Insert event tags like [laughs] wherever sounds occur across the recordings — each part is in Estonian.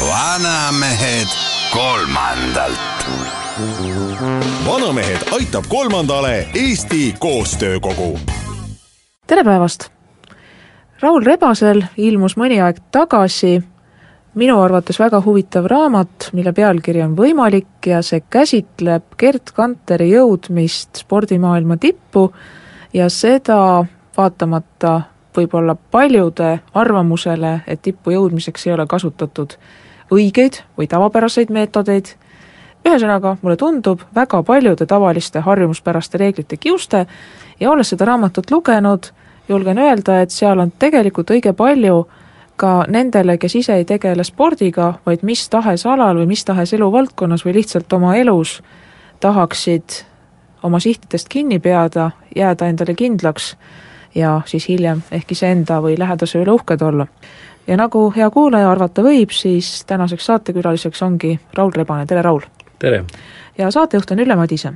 vanamehed kolmandalt. vanamehed aitab kolmandale Eesti Koostöökogu. tere päevast! Raul Rebasel ilmus mõni aeg tagasi minu arvates väga huvitav raamat, mille pealkiri on Võimalik ja see käsitleb Gerd Kanteri jõudmist spordimaailma tippu ja seda vaatamata võib-olla paljude arvamusele, et tippu jõudmiseks ei ole kasutatud õigeid või tavapäraseid meetodeid, ühesõnaga, mulle tundub väga paljude tavaliste harjumuspäraste reeglite kiuste ja olles seda raamatut lugenud, julgen öelda, et seal on tegelikult õige palju ka nendele, kes ise ei tegele spordiga, vaid mis tahes alal või mis tahes eluvaldkonnas või lihtsalt oma elus tahaksid oma sihtidest kinni peada, jääda endale kindlaks ja siis hiljem ehk iseenda või lähedase üle uhked olla. ja nagu hea kuulaja arvata võib, siis tänaseks saatekülaliseks ongi Raul Rebane, tere Raul! tere! ja saatejuht on Ülle Madise.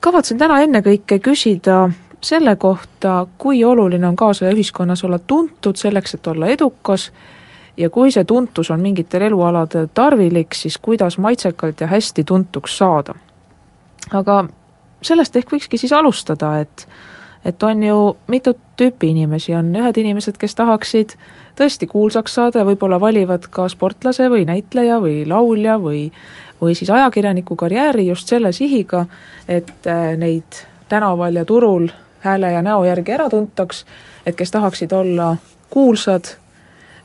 kavatsen täna ennekõike küsida selle kohta, kui oluline on kaasaja ühiskonnas olla tuntud selleks, et olla edukas, ja kui see tuntus on mingitel elualadel tarvilik, siis kuidas maitsekalt ja hästi tuntuks saada. aga sellest ehk võikski siis alustada, et et on ju mitut tüüpi inimesi, on ühed inimesed, kes tahaksid tõesti kuulsaks saada ja võib-olla valivad ka sportlase või näitleja või laulja või või siis ajakirjaniku karjääri just selle sihiga, et äh, neid tänaval ja turul hääle ja näo järgi ära tuntaks, et kes tahaksid olla kuulsad,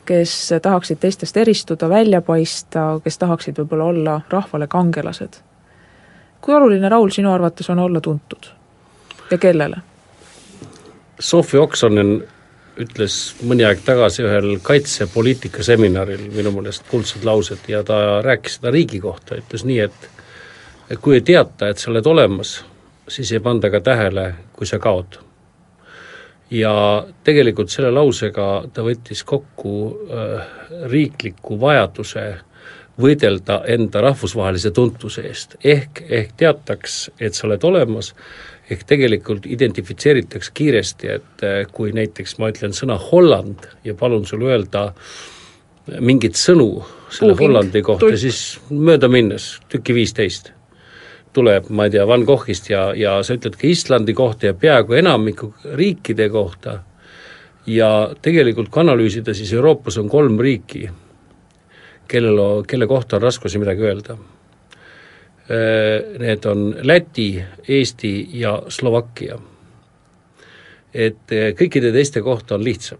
kes tahaksid teistest eristuda, välja paista, kes tahaksid võib-olla olla rahvale kangelased. kui oluline, Raul, sinu arvates on olla tuntud ja kellele? Sophie Oksanen ütles mõni aeg tagasi ühel kaitsepoliitika seminaril minu meelest kuldsed laused ja ta rääkis seda riigi kohta, ütles nii, et et kui ei teata, et sa oled olemas, siis ei panda ka tähele, kui sa kaod. ja tegelikult selle lausega ta võttis kokku äh, riikliku vajaduse võidelda enda rahvusvahelise tuntuse eest, ehk, ehk teataks, et sa oled olemas ehk tegelikult identifitseeritakse kiiresti, et eh, kui näiteks ma ütlen sõna Holland ja palun sul öelda mingeid sõnu selle Puuking. Hollandi kohta, siis möödaminnes tüki viisteist tuleb, ma ei tea, Van Goghist ja, ja sa ütled ka Islandi kohta ja peaaegu enamiku riikide kohta ja tegelikult kui analüüsida, siis Euroopas on kolm riiki, kellel, kelle kohta on raskusi midagi öelda need on Läti, Eesti ja Slovakkia. et äh, kõikide teiste kohta on lihtsam.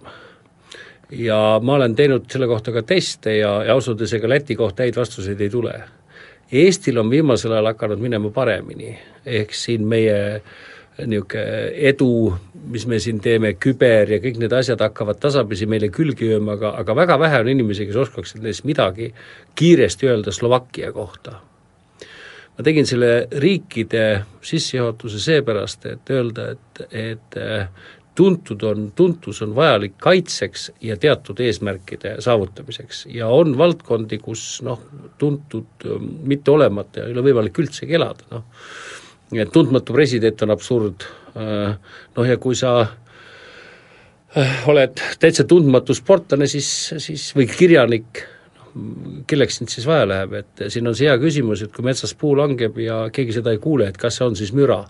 ja ma olen teinud selle kohta ka teste ja, ja ausalt öeldes ega Läti kohta häid vastuseid ei tule. Eestil on viimasel ajal hakanud minema paremini, ehk siin meie niisugune edu, mis me siin teeme, küber ja kõik need asjad hakkavad tasapisi meile külge lööma, aga, aga väga vähe on inimesi, kes oskaksid neist midagi kiiresti öelda Slovakkia kohta. Ma tegin selle riikide sissejuhatuse seepärast, et öelda, et, et äh, tuntud on, tuntus on vajalik kaitseks ja teatud eesmärkide saavutamiseks ja on valdkondi, kus noh, tuntud ähm, mitte olemata ei ole võimalik üldsegi elada, noh. et tundmatu president on absurd, äh, noh ja kui sa äh, oled täitsa tundmatu sportlane, siis, siis või kirjanik, kelleks sind siis vaja läheb, et siin on see hea küsimus, et kui metsas puu langeb ja keegi seda ei kuule, et kas see on siis müra.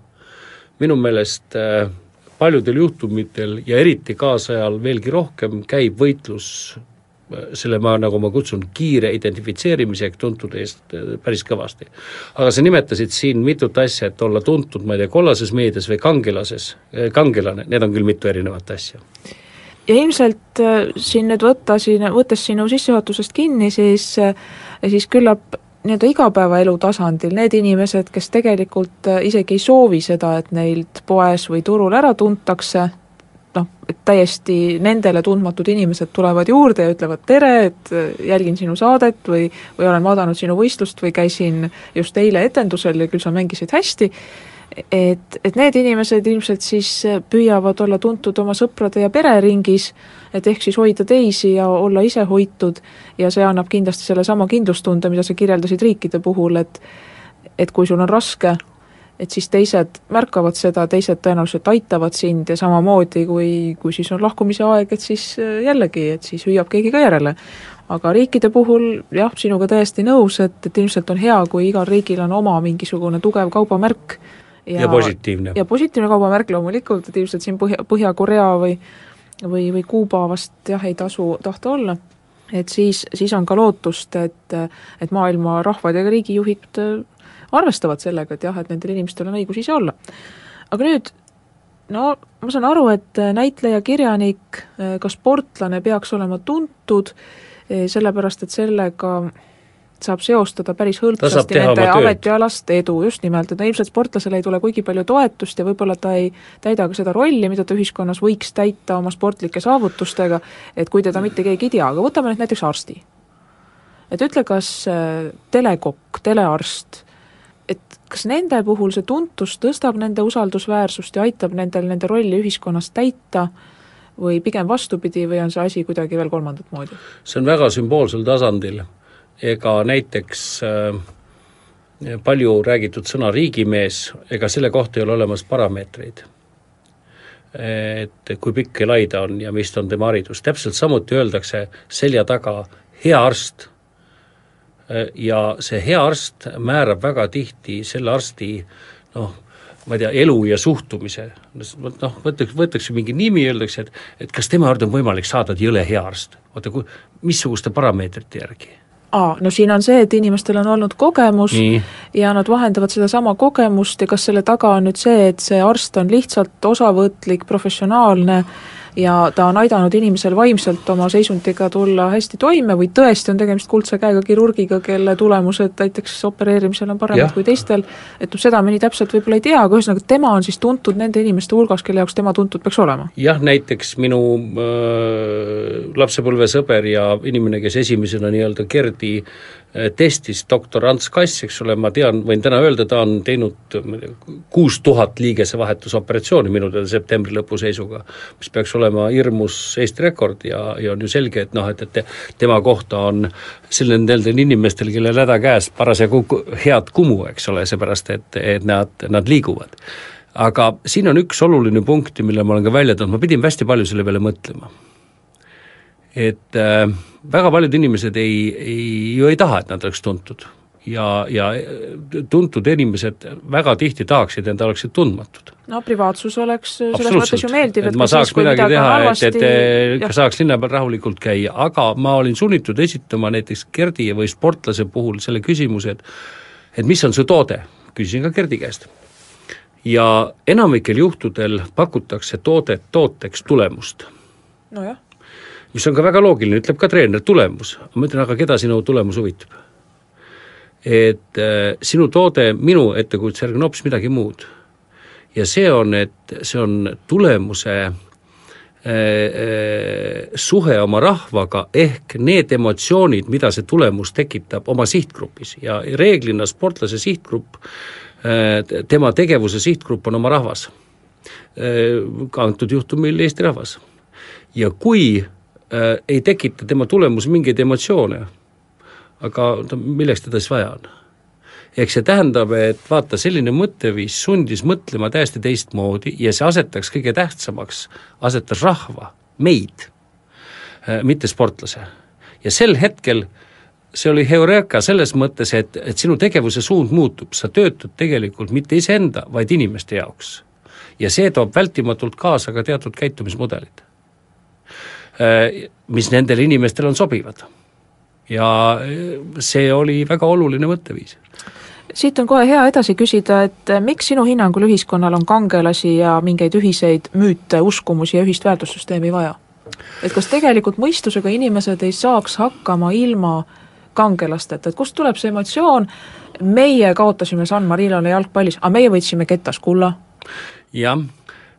minu meelest äh, paljudel juhtumitel ja eriti kaasajal veelgi rohkem käib võitlus äh, selle ma, nagu ma kutsun, kiire identifitseerimise ehk tuntud eest äh, päris kõvasti. aga sa nimetasid siin mitut asja, et olla tuntud, ma ei tea, kollases meedias või kangelases, kangelane, need on küll mitu erinevat asja ja ilmselt äh, siin nüüd võtta siin, võttes sinu sissejuhatusest kinni, siis, äh, siis küllap nii-öelda igapäevaelu tasandil need inimesed, kes tegelikult äh, isegi ei soovi seda, et neilt poes või turul ära tuntakse, noh, et täiesti nendele tundmatud inimesed tulevad juurde ja ütlevad tere, et jälgin sinu saadet või, või olen vaadanud sinu võistlust või käisin just eile etendusel ja küll sa mängisid hästi, et, et need inimesed ilmselt siis püüavad olla tuntud oma sõprade ja pereringis, et ehk siis hoida teisi ja olla ise hoitud ja see annab kindlasti sellesama kindlustunde, mida sa kirjeldasid riikide puhul, et et kui sul on raske, et siis teised märkavad seda, teised tõenäoliselt aitavad sind ja samamoodi, kui, kui siis on lahkumise aeg, et siis äh, jällegi, et siis hüüab keegi ka järele. aga riikide puhul jah, sinuga täiesti nõus, et, et ilmselt on hea, kui igal riigil on oma mingisugune tugev kaubamärk ja, ja positiivne. ja positiivne kaubamärk loomulikult, et ilmselt siin Põhja, Põhja-Korea või või, või Kuuba vast jah, ei tasu tahta olla, et siis, siis on ka lootust, et et maailma rahvad ja riigijuhid arvestavad sellega, et jah, et nendel inimestel on õigus ise olla. aga nüüd, no ma saan aru, et näitleja, kirjanik, ka sportlane peaks olema tuntud, sellepärast et sellega saab seostada päris hõlpsasti nende ametialast edu, just nimelt, et ilmselt sportlasele ei tule kuigi palju toetust ja võib-olla ta ei täida ka seda rolli, mida ta ühiskonnas võiks täita oma sportlike saavutustega, et kui teda mitte keegi ei tea, aga võtame nüüd näiteks arsti. et ütle, kas telekokk, telearst, kas nende puhul see tuntus tõstab nende usaldusväärsust ja aitab nendel nende rolli ühiskonnas täita või pigem vastupidi, või on see asi kuidagi veel kolmandat moodi? see on väga sümboolsel tasandil, ega näiteks äh, palju räägitud sõna riigimees, ega selle kohta ei ole olemas parameetreid. et kui pikk ja lai ta on ja mis on tema haridus, täpselt samuti öeldakse selja taga hea arst ja see hea arst määrab väga tihti selle arsti noh, ma ei tea, elu ja suhtumise, noh, võtaks, võetakse mingi nimi, öeldakse, et et kas tema juurde on võimalik saada jõle hea arst. oota, kui, missuguste parameetrite järgi? Aa, no siin on see, et inimestel on olnud kogemus Nii. ja nad vahendavad sedasama kogemust ja kas selle taga on nüüd see, et see arst on lihtsalt osavõtlik, professionaalne, ja ta on aidanud inimesel vaimselt oma seisundiga tulla hästi toime või tõesti on tegemist kuldse käega kirurgiga, kelle tulemused näiteks opereerimisel on paremad ja. kui teistel, et noh, seda me nii täpselt võib-olla ei tea, aga ühesõnaga tema on siis tuntud nende inimeste hulgas, kelle jaoks tema tuntud peaks olema? jah, näiteks minu äh, lapsepõlvesõber ja inimene, kes esimesena nii-öelda Gerdi äh, testis, doktor Ants Kass, eks ole, ma tean, võin täna öelda, ta on teinud kuus tuhat liigesevahetusoperatsiooni minu teada septembri lõpu seisuga, mis peaks olema hirmus Eesti rekord ja, ja on ju selge, et noh, et, et tema kohta on sellel, nendel inimestel, kellel häda käes, parasjagu head kumu, eks ole, seepärast et, et nad, nad liiguvad. aga siin on üks oluline punkt, mille ma olen ka välja toonud, ma pidin hästi palju selle peale mõtlema. Et äh, väga paljud inimesed ei, ei, ju ei taha, et nad oleks tuntud ja, ja tuntud inimesed väga tihti tahaksid, et nad oleksid tundmatud. no privaatsus oleks selles mõttes ju meeldiv, et ma saaks siis, midagi teha, et, et, et saaks linna peal rahulikult käia, aga ma olin sunnitud esitama näiteks Gerdi või sportlase puhul selle küsimuse, et et mis on su toode, küsisin ka Gerdi käest. ja enamikel juhtudel pakutakse toodet tooteks tulemust. nojah. Mis on ka väga loogiline, ütleb ka treener, tulemus. ma ütlen, aga keda sinu tulemus huvitab et äh, sinu toode minu ettekujutuse järgi on hoopis midagi muud. ja see on, et see on tulemuse äh, äh, suhe oma rahvaga ehk need emotsioonid, mida see tulemus tekitab oma sihtgrupis ja reeglina sportlase sihtgrupp, tema tegevuse sihtgrupp on oma rahvas. ka antud juhtumil Eesti rahvas. ja kui ei tekita tema tulemus mingeid emotsioone, aga milleks teda siis vaja on? ehk see tähendab, et vaata, selline mõtteviis sundis mõtlema täiesti teistmoodi ja see asetaks kõige tähtsamaks, asetas rahva, meid, äh, mitte sportlase. ja sel hetkel see oli heureka selles mõttes, et, et sinu tegevuse suund muutub, sa töötad tegelikult mitte iseenda, vaid inimeste jaoks. ja see toob vältimatult kaasa ka teatud käitumismudelid, äh, mis nendele inimestele on sobivad ja see oli väga oluline mõtteviis siit on kohe hea edasi küsida, et miks sinu hinnangul ühiskonnal on kangelasi ja mingeid ühiseid müüte, uskumusi ja ühist väärtussüsteemi vaja? et kas tegelikult mõistusega inimesed ei saaks hakkama ilma kangelasteta, et kust tuleb see emotsioon, meie kaotasime San Marinole jalgpallis, aga meie võitsime ketas kulla? jah, Äh,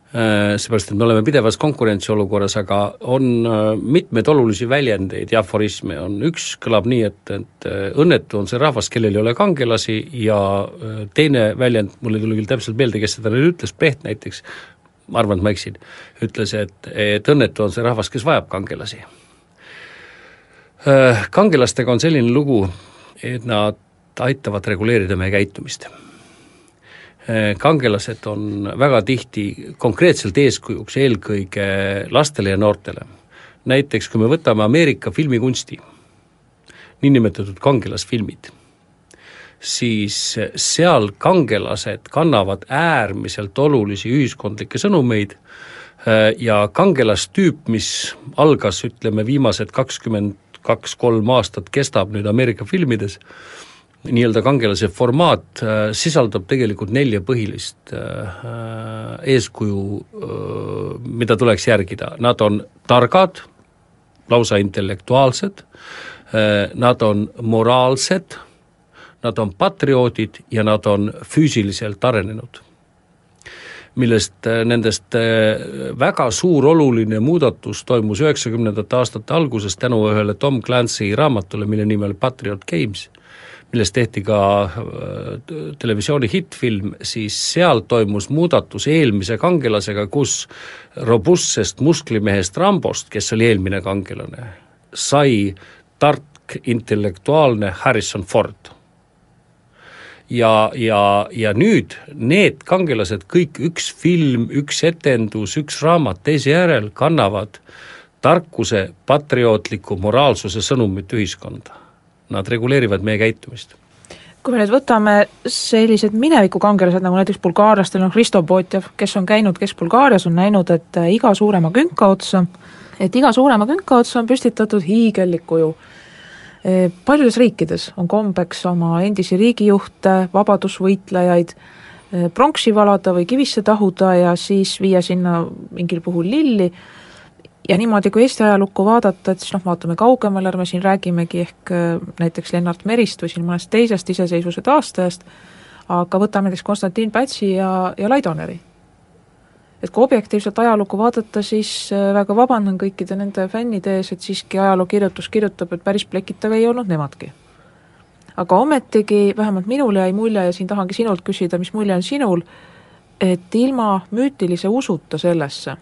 seepärast, et me oleme pidevas konkurentsiolukorras, aga on äh, mitmeid olulisi väljendeid ja aforisme, on üks, kõlab nii, et, et äh, õnnetu on see rahvas, kellel ei ole kangelasi ja teine väljend, mul ei tule küll täpselt meelde, kes seda nüüd ütles, Preht näiteks, ma arvan, et ma eksin, ütles, et, et õnnetu on see rahvas, kes vajab kangelasi. Kangelastega on selline lugu, et nad aitavad reguleerida meie käitumist kangelased on väga tihti konkreetselt eeskujuks eelkõige lastele ja noortele. näiteks kui me võtame Ameerika filmikunsti, niinimetatud kangelasfilmid, siis seal kangelased kannavad äärmiselt olulisi ühiskondlikke sõnumeid eh, ja kangelastüüp, mis algas, ütleme, viimased kakskümmend kaks-kolm aastat kestab nüüd Ameerika filmides, nii-öelda kangelase formaat äh, sisaldab tegelikult nelja põhilist äh, eeskuju äh,, mida tuleks järgida, nad on targad, lausa intellektuaalsed äh,, nad on moraalsed, nad on patrioodid ja nad on füüsiliselt arenenud. Millest äh, nendest äh, väga suur oluline muudatus toimus üheksakümnendate aastate alguses tänu ühele Tom Clancy raamatule, mille nimi oli Patriot Games millest tehti ka äh, televisiooni hittfilm, siis seal toimus muudatus eelmise kangelasega, kus robustsest musklimehest Rambost, kes oli eelmine kangelane, sai tark intellektuaalne Harrison Ford. Ja, ja, ja nüüd need kangelased kõik, üks film, üks etendus, üks raamat teise järel kannavad tarkuse, patriootliku moraalsuse sõnumit ühiskonda nad reguleerivad meie käitumist kui me nüüd võtame sellised minevikukangelased, nagu näiteks bulgaarlastel on Hristo Potjev, kes on käinud Kesk-Bulgaarias, on näinud, et äh, iga suurema künka otsa, et iga suurema künka otsa on püstitatud hiigellik kuju. Äh, paljudes riikides on kombeks oma endisi riigijuhte, vabadusvõitlejaid äh, pronksi valada või kivisse tahuda ja siis viia sinna mingil puhul lilli, ja niimoodi, kui Eesti ajalukku vaadata, et siis noh, vaatame kaugemale, ärme siin räägimegi ehk äh, näiteks Lennart Merist või siin mõnest teisest iseseisvuse taastajast, aga võtame näiteks Konstantin Pätsi ja, ja Laidoneri. et kui objektiivselt ajalukku vaadata, siis äh, väga vabandan kõikide nende fännide ees, et siiski ajalookirjutus kirjutab, et päris plekitav ei olnud nemadki. aga ometigi vähemalt minul jäi mulje ja siin tahangi sinult küsida, mis mulje on sinul, et ilma müütilise usuta sellesse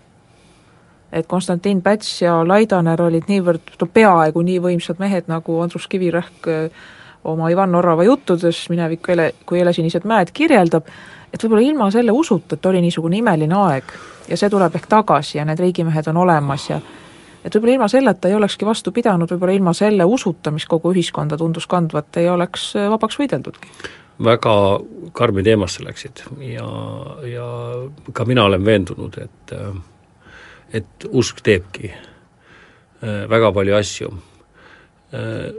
et Konstantin Päts ja Laidaner olid niivõrd, no peaaegu nii võimsad mehed, nagu Andrus Kivirähk äh, oma Ivan Orava juttudes Minevik ele, kui helesinised mäed kirjeldab, et võib-olla ilma selle usuta, et oli niisugune imeline aeg ja see tuleb ehk tagasi ja need riigimehed on olemas ja et võib-olla ilma selleta ei olekski vastu pidanud, võib-olla ilma selle usuta, mis kogu ühiskonda tundus kandvat, ei oleks äh, vabaks võideldudki. Väga karmi teemasse läksid ja, ja ka mina olen veendunud, et äh, et usk teebki äh, väga palju asju. Äh,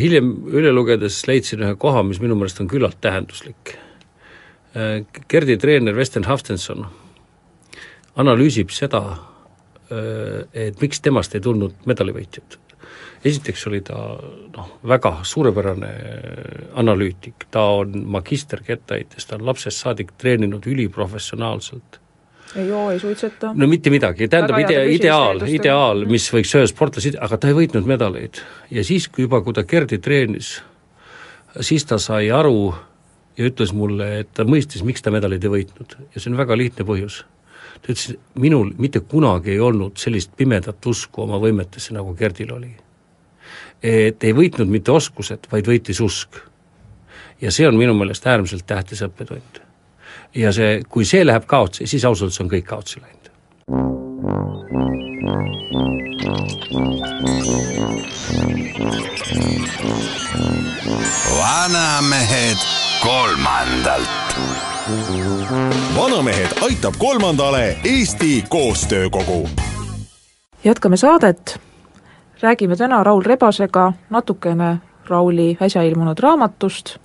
hiljem üle lugedes leidsin ühe koha, mis minu meelest on küllalt tähenduslik. Äh, Gerdi treener Western Haftenson analüüsib seda, et miks temast ei tulnud medalivõitjat. esiteks oli ta noh, väga suurepärane analüütik, ta on magister kettaheitest, ta on lapsest saadik treeninud üliprofessionaalselt ei joo, ei suitseta. no mitte midagi, tähendab idea, ideaal, ideaal, mis võiks ühe sportlase, aga ta ei võitnud medaleid. ja siis, kui juba, kui ta Gerdi treenis, siis ta sai aru ja ütles mulle, et ta mõistis, miks ta medaleid ei võitnud ja see on väga lihtne põhjus. ta ütles, minul mitte kunagi ei olnud sellist pimedat usku oma võimetesse, nagu Gerdil oli. et ei võitnud mitte oskused, vaid võitis usk. ja see on minu meelest äärmiselt tähtis õppetund ja see, kui see läheb kaotsi, siis ausalt öeldes on kõik kaotsi läinud. vanamehed kolmandalt. vanamehed aitab kolmandale Eesti Koostöökogu. jätkame saadet, räägime täna Raul Rebasega natukene Rauli äsja ilmunud raamatust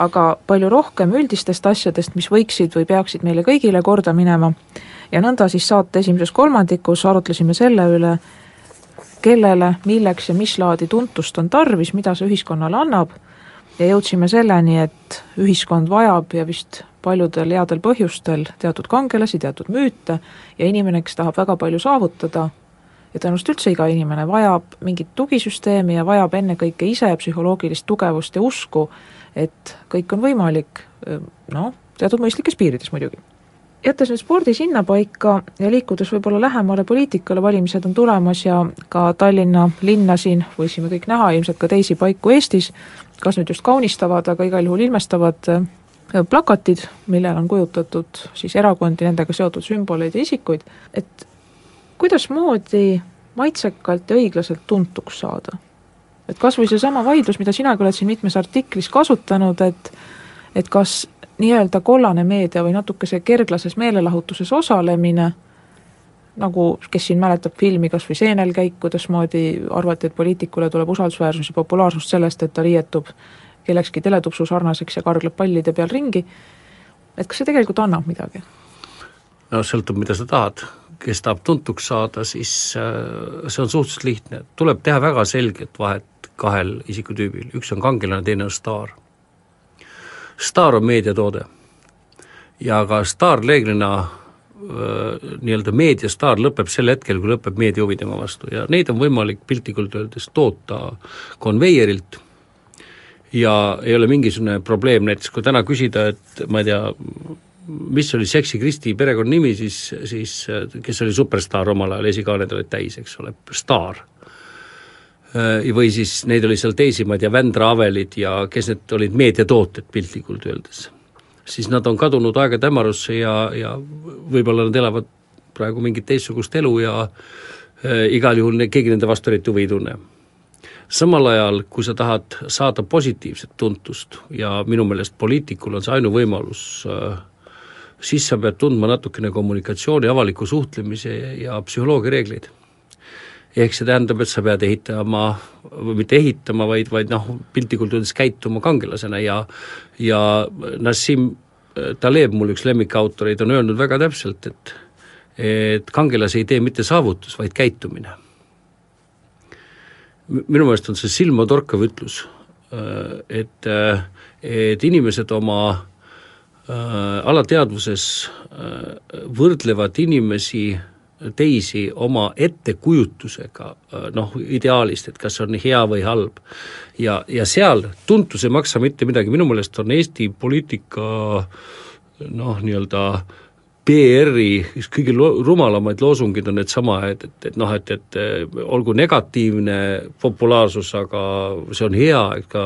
aga palju rohkem üldistest asjadest, mis võiksid või peaksid meile kõigile korda minema. ja nõnda siis saate esimeses kolmandikus arutlesime selle üle, kellele, milleks ja mis laadi tuntust on tarvis, mida see ühiskonnale annab, ja jõudsime selleni, et ühiskond vajab ja vist paljudel headel põhjustel teatud kangelasi, teatud müüte ja inimene, kes tahab väga palju saavutada, ja tõenäoliselt üldse iga inimene vajab mingit tugisüsteemi ja vajab ennekõike ise psühholoogilist tugevust ja usku, et kõik on võimalik, noh, teatud mõistlikes piirides muidugi. jättes nüüd spordi sinnapaika ja liikudes võib-olla lähemale poliitikale, valimised on tulemas ja ka Tallinna linna siin võisime kõik näha, ilmselt ka teisi paiku Eestis, kas nüüd just kaunistavad, aga igal juhul ilmestavad äh, plakatid, millel on kujutatud siis erakondi, nendega seotud sümboleid ja isikuid, et kuidasmoodi maitsekalt ja õiglaselt tuntuks saada? Et kas või seesama vaidlus, mida sinagi oled siin mitmes artiklis kasutanud, et et kas nii-öelda kollane meedia või natukese kerglases meelelahutuses osalemine, nagu kes siin mäletab filmi kas või Seenel käik, kuidasmoodi arvati, et poliitikule tuleb usaldusväärsus ja populaarsust sellest, et ta riietub kellekski teletupsu sarnaseks ja kargleb pallide peal ringi, et kas see tegelikult annab midagi? no sõltub, mida sa tahad, kes tahab tuntuks saada, siis äh, see on suhteliselt lihtne, tuleb teha väga selget vahet kahel isikutüübil, üks on kangelane, teine on staar. staar on meediatoode ja ka staar reeglina nii-öelda meediastaar lõpeb sel hetkel, kui lõpeb meedia huvi tema vastu ja neid on võimalik piltlikult öeldes toota konveierilt ja ei ole mingisugune probleem, näiteks kui täna küsida, et ma ei tea, mis oli Seksi Kristi perekonnanimi, siis, siis kes oli superstaar omal ajal, esikaaned olid täis, eks ole, staar. Äh, või siis neid oli seal teisi, ma ei tea, Vändra Avelid ja kes need olid meediatooted piltlikult öeldes. siis nad on kadunud aegade hämarusse ja, ja võib-olla nad elavad praegu mingit teistsugust elu ja äh, igal juhul ne, keegi nende vastu eriti huvi ei tunne samal ajal, kui sa tahad saada positiivset tuntust ja minu meelest poliitikul on see ainuvõimalus äh, siis sa pead tundma natukene kommunikatsiooni, avaliku suhtlemise ja psühholoogia reegleid. Ehk see tähendab, et sa pead ehitama, mitte ehitama, vaid, vaid noh, piltlikult öeldes käituma kangelasena ja ja Nassim Taleb, mul üks lemmikautoreid, on öelnud väga täpselt, et et kangelase ei tee mitte saavutus, vaid käitumine. minu meelest on see silmatorkav ütlus, et, et inimesed oma äh, alateadvuses äh, võrdlevad inimesi teisi oma ettekujutusega äh, noh, ideaalist, et kas on hea või halb. ja, ja seal tuntus ei maksa mitte midagi, minu meelest on Eesti poliitika noh, nii-öelda äh, PR-i üks kõige lo-, rumalamaid loosungid on needsama, et, et, et noh, et, et olgu negatiivne populaarsus, aga see on hea, et ka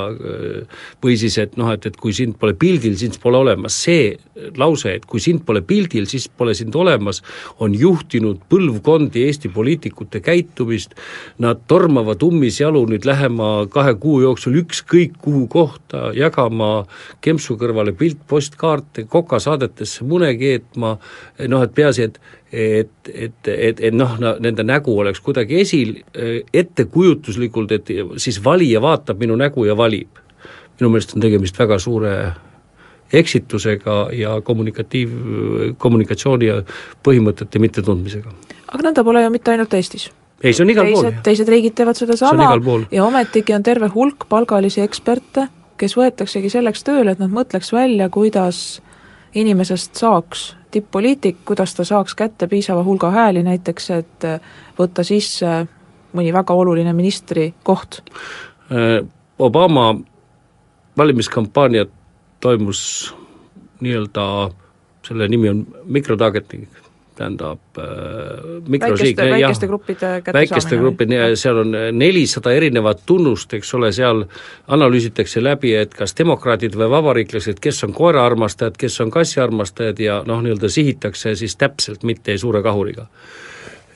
või siis, et noh, et, et kui sind pole pildil, sind pole olemas, see lause, et kui sind pole pildil, siis pole sind olemas, on juhtinud põlvkondi Eesti poliitikute käitumist, nad tormavad ummisjalu nüüd lähema kahe kuu jooksul ükskõik kuhu kohta jagama kempsu kõrvale piltpostkaarte, kokasaadetesse mune keetma, noh, et peaasi, et et, et, et, et noh, nende nägu oleks kuidagi esil, ettekujutuslikult, et siis valija vaatab minu nägu ja valib. minu meelest on tegemist väga suure eksitusega ja kommunikatiiv, kommunikatsiooni ja põhimõtete mittetundmisega. aga nõnda pole ju mitte ainult Eestis ei, see on igal teised, pool. teised riigid teevad sedasama ja ometigi on terve hulk palgalisi eksperte, kes võetaksegi selleks tööle, et nad mõtleks välja, kuidas inimesest saaks tipp-poliitik, kuidas ta saaks kätte piisava hulga hääli näiteks, et võtta sisse mõni väga oluline ministrikoht? Obama valimiskampaania toimus nii-öelda, selle nimi on microtargeting, tähendab äh, mikrosiig-, väikeste, väikeste gruppide väikeste gruppide, seal on nelisada erinevat tunnust, eks ole, seal analüüsitakse läbi, et kas demokraadid või vabariiklased, kes on koeraarmastajad, kes on kassiarmastajad ja noh, nii-öelda sihitakse siis täpselt, mitte suure kahuriga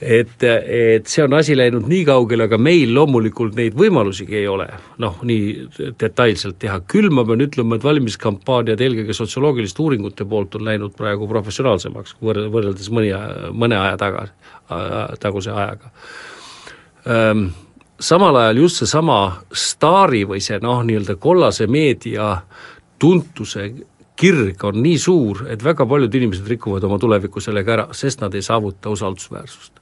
et, et see on asi läinud nii kaugele, aga meil loomulikult neid võimalusigi ei ole, noh, nii detailselt teha, küll ma pean ütlema, et valimiskampaaniad eelkõige sotsioloogiliste uuringute poolt on läinud praegu professionaalsemaks võr-, võrreldes mõni, mõne aja taga, taguse ajaga. Samal ajal just seesama staari või see noh, nii-öelda kollase meedia tuntuse kirg on nii suur, et väga paljud inimesed rikuvad oma tulevikku sellega ära, sest nad ei saavuta usaldusväärsust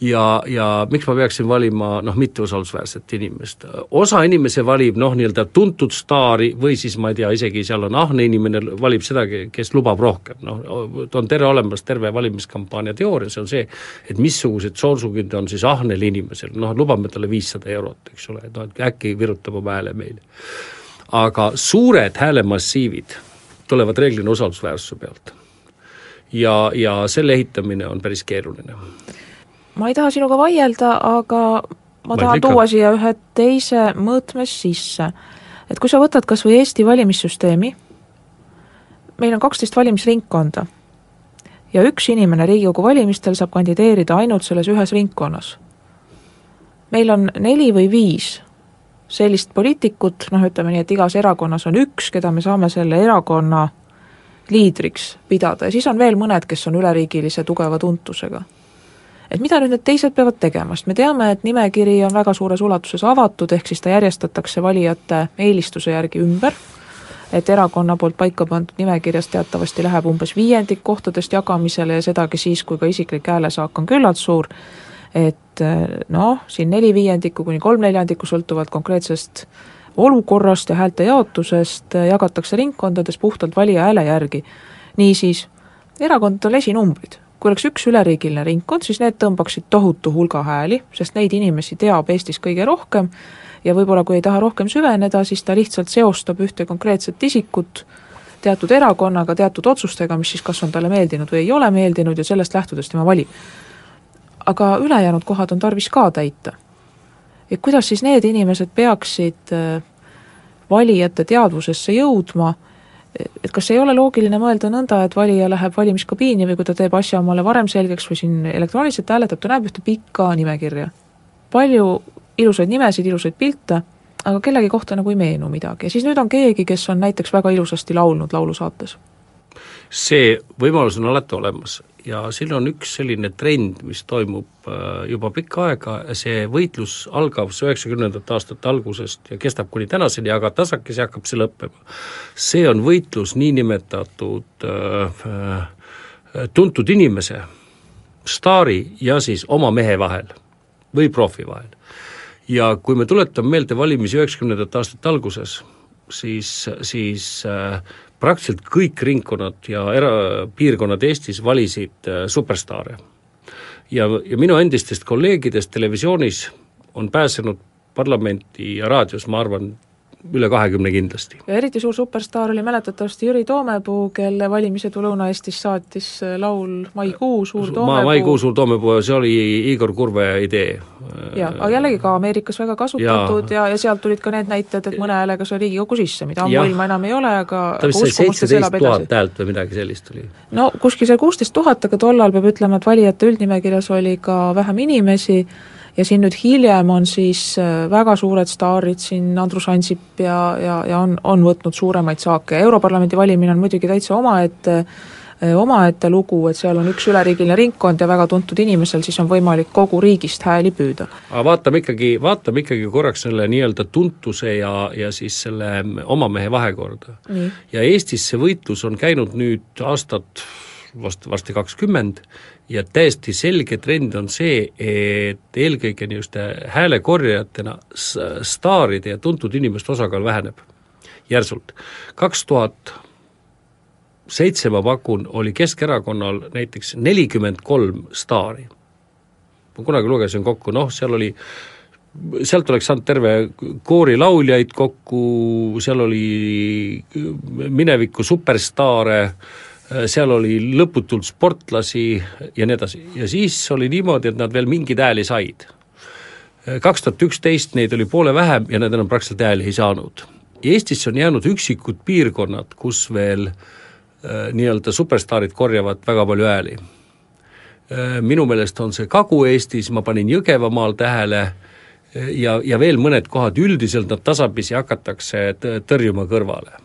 ja, ja miks ma peaksin valima noh, mitteusaldusväärset inimest. osa inimesi valib noh, nii-öelda tuntud staari või siis ma ei tea, isegi seal on ahne inimene, valib seda, kes lubab rohkem, noh, on terve olemas terve valimiskampaania teooria, see on see, et missugused soorsugid on siis ahnel inimesel, noh, lubame talle viissada eurot, eks ole, et noh, et äkki virutab oma hääle meile. aga suured häälemassiivid tulevad reeglina usaldusväärsuse pealt. ja, ja selle ehitamine on päris keeruline ma ei taha sinuga vaielda, aga ma Vaid tahan tuua siia ühe teise mõõtme sisse. et kui sa võtad kas või Eesti valimissüsteemi, meil on kaksteist valimisringkonda ja üks inimene Riigikogu valimistel saab kandideerida ainult selles ühes ringkonnas. meil on neli või viis sellist poliitikut, noh ütleme nii, et igas erakonnas on üks, keda me saame selle erakonna liidriks pidada ja siis on veel mõned, kes on üleriigilise tugeva tuntusega et mida nüüd need teised peavad tegema, sest me teame, et nimekiri on väga suures ulatuses avatud, ehk siis ta järjestatakse valijate eelistuse järgi ümber, et erakonna poolt paika pandud nimekirjas teatavasti läheb umbes viiendik kohtadest jagamisele ja sedagi siis, kui ka isiklik häälesaak on küllalt suur, et noh, siin neli viiendikku kuni kolm neljandikku sõltuvalt konkreetsest olukorrast ja häälte jaotusest jagatakse ringkondades puhtalt valija hääle järgi. niisiis, erakondadel esinumbrid kui oleks üks üleriigiline ringkond, siis need tõmbaksid tohutu hulga hääli, sest neid inimesi teab Eestis kõige rohkem ja võib-olla kui ei taha rohkem süveneda, siis ta lihtsalt seostab ühte konkreetset isikut teatud erakonnaga, teatud otsustega, mis siis kas on talle meeldinud või ei ole meeldinud ja sellest lähtudes tema valib. aga ülejäänud kohad on tarvis ka täita. et kuidas siis need inimesed peaksid äh, valijate teadvusesse jõudma, et kas ei ole loogiline mõelda nõnda, et valija läheb valimiskabiini või kui ta teeb asja omale varem selgeks või siin elektrooniliselt hääletab, ta näeb ühte pikka nimekirja. palju ilusaid nimesid, ilusaid pilte, aga kellegi kohta nagu ei meenu midagi ja siis nüüd on keegi, kes on näiteks väga ilusasti laulnud laulusaates. See võimalus on alati olemas ja siin on üks selline trend, mis toimub äh, juba pikka aega, see võitlus algab üheksakümnendate aastate algusest ja kestab kuni tänaseni, aga tasakesi hakkab see lõppema. see on võitlus niinimetatud äh, äh, tuntud inimese, staari ja siis oma mehe vahel või profi vahel. ja kui me tuletame meelde valimisi üheksakümnendate aastate alguses, siis, siis äh, praktiliselt kõik ringkonnad ja era-, piirkonnad Eestis valisid äh, superstaare. ja, ja minu endistest kolleegidest televisioonis on pääsenud parlamenti ja raadios, ma arvan, üle kahekümne kindlasti. ja eriti suur superstaar oli mäletatavasti Jüri Toomepuu, kelle valimised Lõuna-Eestis saatis laul Maikuu, Suur Toomepuu. maikuu suur toomepuu, see oli Igor Kurve idee. jah, aga jällegi ka Ameerikas väga kasutatud ja, ja, ja sealt tulid ka need näited, et mõne häälega sai Riigikokku sisse, mida ammuilma enam ei ole, aga ta vist sai seitseteist tuhat häält või midagi sellist oli. no kuskil seal kuusteist tuhat, aga tollal peab ütlema, et valijate üldnimekirjas oli ka vähem inimesi ja siin nüüd hiljem on siis äh, väga suured staarid, siin Andrus Ansip ja, ja, ja on, on võtnud suuremaid saake, Europarlamendi valimine on muidugi täitsa omaette, omaette lugu, et seal on üks üleriigiline ringkond ja väga tuntud inimesel siis on võimalik kogu riigist hääli püüda. aga vaatame ikkagi, vaatame ikkagi korraks selle nii-öelda tuntuse ja, ja siis selle oma mehe vahekorda. ja Eestis see võitlus on käinud nüüd aastat vast, varsti kakskümmend ja täiesti selge trend on see, et eelkõige niisuguste häälekorjajatena staaride ja tuntud inimeste osakaal väheneb järsult. kaks tuhat seitse, ma pakun, oli Keskerakonnal näiteks nelikümmend kolm staari. ma kunagi lugesin kokku, noh, seal oli sealt oleks saanud terve koori lauljaid kokku, seal oli mineviku superstaare, seal oli lõputult sportlasi ja nii edasi. ja siis oli niimoodi, et nad veel mingeid hääli said. kaks tuhat üksteist neid oli poole vähem ja nad enam praktiliselt hääli ei saanud. Eestisse on jäänud üksikud piirkonnad, kus veel äh, nii-öelda superstaarid korjavad väga palju hääli Äh, minu meelest on see Kagu-Eestis, ma panin Jõgevamaal tähele, äh, ja, ja veel mõned kohad, üldiselt nad tasapisi hakatakse tõrjuma kõrvale.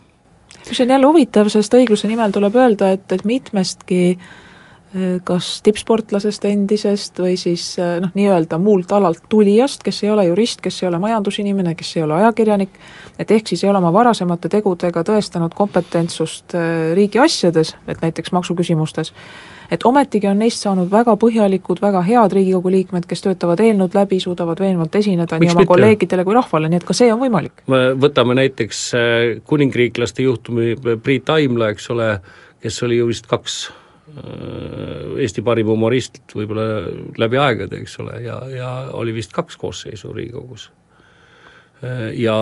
Mis on jälle huvitav, sest õigluse nimel tuleb öelda, et, et mitmestki eh, kas tippsportlasest endisest või siis eh, noh, nii-öelda muult alalt tulijast, kes ei ole jurist, kes ei ole majandusinimene, kes ei ole ajakirjanik, et ehk siis ei ole oma varasemate tegudega tõestanud kompetentsust eh, riigi asjades, et näiteks maksuküsimustes, et ometigi on neist saanud väga põhjalikud, väga head Riigikogu liikmed, kes töötavad eelnõud läbi, suudavad veenvalt esineda Miks nii oma mitte? kolleegidele kui rahvale, nii et ka see on võimalik. võtame näiteks äh, kuningriiklaste juhtumi Priit Aimla, eks ole, kes oli ju vist kaks äh, Eesti parim humorist võib-olla läbi aegade, eks ole, ja, ja oli vist kaks koosseisu Riigikogus ja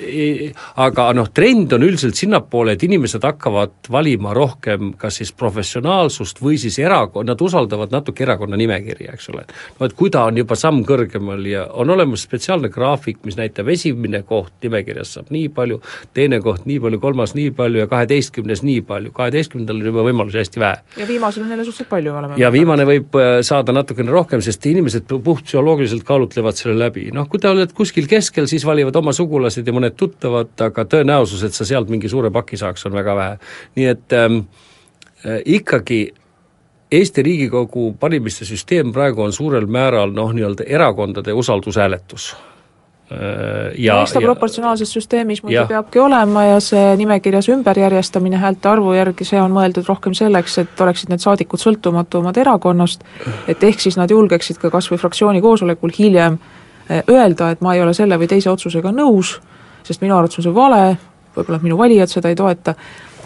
e- aga noh, trend on üldiselt sinnapoole, et inimesed hakkavad valima rohkem kas siis professionaalsust või siis erakonna, nad usaldavad natuke erakonna nimekirja, eks ole. no et kui ta on juba samm kõrgemal ja on olemas spetsiaalne graafik, mis näitab esimene koht nimekirjas saab nii palju, teine koht nii palju, kolmas nii palju ja kaheteistkümnes nii palju, kaheteistkümnendal on juba võimalusi hästi vähe. Ja viimasel on jälle suhteliselt palju, oleme ja viimane võib äh, saada natukene rohkem, sest inimesed pu- puhtpsühholoogiliselt kaalutlevad selle läbi, noh kui te oled kuskil keskel, siis valivad oma sugulased ja mõned tuttavad, aga tõenäosus, et sa sealt mingi suure paki saaks, on väga vähe. nii et ähm, äh, ikkagi Eesti Riigikogu valimiste süsteem praegu on suurel määral noh, nii-öelda erakondade usaldushääletus äh, ja eks ta proportsionaalses süsteemis muidu peabki olema ja see nimekirjas ümberjärjestamine häälte arvu järgi, see on mõeldud rohkem selleks, et oleksid need saadikud sõltumatumad erakonnast, et ehk siis nad julgeksid ka kas või fraktsiooni koosolekul hiljem eh, öelda, et ma ei ole selle või teise otsusega nõus, sest minu arvates on see vale, võib-olla minu valijad seda ei toeta,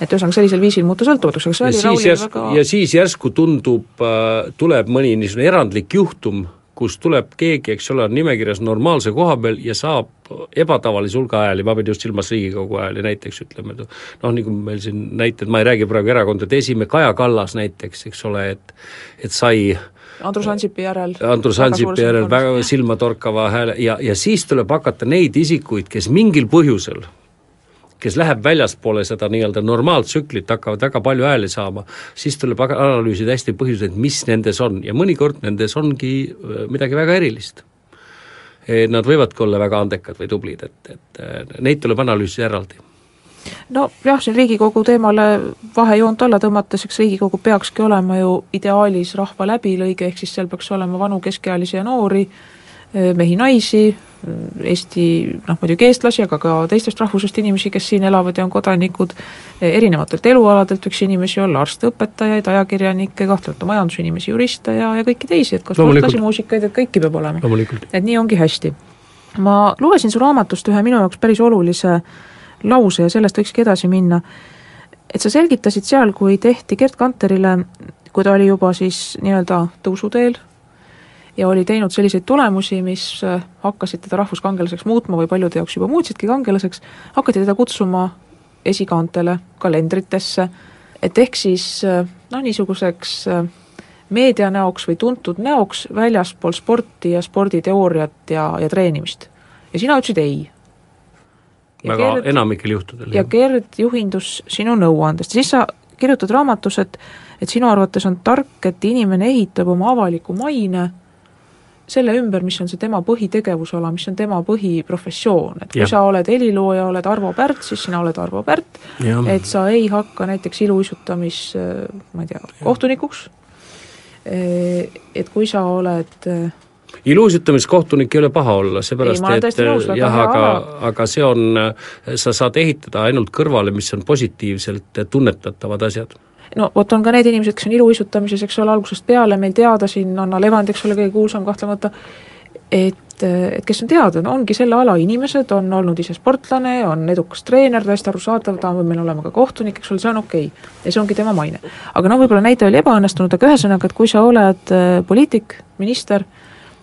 et ühesõnaga sellisel viisil muuta sõltumatuks, aga see oli Raulil järsku väga ja siis järsku tundub äh,, tuleb mõni niisugune erandlik juhtum, kus tuleb keegi, eks ole, on nimekirjas normaalse koha peal ja saab ebatavalise hulga hääli, ma pean just silmas Riigikogu hääli näiteks, ütleme, noh, nagu meil siin näited, ma ei räägi praegu erakondade esimehe, Kaja Kallas näiteks, eks ole, et et sai Andrus Ansipi järel Andrus Ansipi järel väga silmatorkava hääle ja, ja siis tuleb hakata neid isikuid, kes mingil põhjusel kes läheb väljaspoole seda nii-öelda normaaltsüklit, hakkavad väga palju hääli saama, siis tuleb analüüsida hästi põhjuseid, mis nendes on ja mõnikord nendes ongi öö, midagi väga erilist. Nad võivadki olla väga andekad või tublid, et, et äh, neid tuleb analüüsida eraldi. Nojah, siin Riigikogu teemale vahejoont alla tõmmates, eks Riigikogu peakski olema ju ideaalis rahva läbilõige, ehk siis seal peaks olema vanu, keskealisi ja noori, mehi-naisi, Eesti noh, muidugi eestlasi, aga ka teistest rahvusest inimesi, kes siin elavad ja on kodanikud, erinevatelt elualadelt võiks inimesi olla, arste, õpetajaid, ajakirjanikke, kahtlemata majandusinimesi, juriste ja, ja kõiki teisi, et ka sportlasi, muusikaid, et kõiki peab olema. Et nii ongi hästi. ma lugesin su raamatust ühe minu jaoks päris olulise lause ja sellest võikski edasi minna, et sa selgitasid seal, kui tehti Gerd Kanterile, kui ta oli juba siis nii-öelda tõusuteel ja oli teinud selliseid tulemusi, mis äh, hakkasid teda rahvuskangelaseks muutma või paljude jaoks juba muutsidki kangelaseks, hakati teda kutsuma esikaantele, kalendritesse, et ehk siis noh, niisuguseks äh, meedianäoks või tuntud näoks väljaspool sporti ja sporditeooriat ja, ja treenimist. ja sina ütlesid ei. Ja väga Gerd- enamikel juhtudel. ja Gerd juhindus sinu nõuandest, siis sa kirjutad raamatus, et et sinu arvates on tark, et inimene ehitab oma avaliku maine selle ümber, mis on see tema põhitegevusala, mis on tema põhiprofessioon, et kui Jah. sa oled helilooja, oled Arvo Pärt, siis sina oled Arvo Pärt, et sa ei hakka näiteks iluuisutamis, ma ei tea, kohtunikuks, et kui sa oled iluuisutamiskohtunik ei ole paha olla, seepärast Ei, et nõus, jah, aga, aga see on, sa saad ehitada ainult kõrvale, mis on positiivselt tunnetatavad asjad. no vot, on ka need inimesed, kes on iluuisutamises, eks ole, algusest peale meil teada siin, Anna Levand, eks ole, kõige kuulsam kahtlemata, et, et kes on teada, no ongi selle ala inimesed, on olnud ise sportlane, on edukas treener, täiesti arusaadav, ta võib meil olema ka kohtunik, eks ole, see on okei okay. ja see ongi tema maine. aga no võib-olla näide oli ebaõnnestunud, aga ühesõnaga, et kui sa oled äh, poliitik, minister,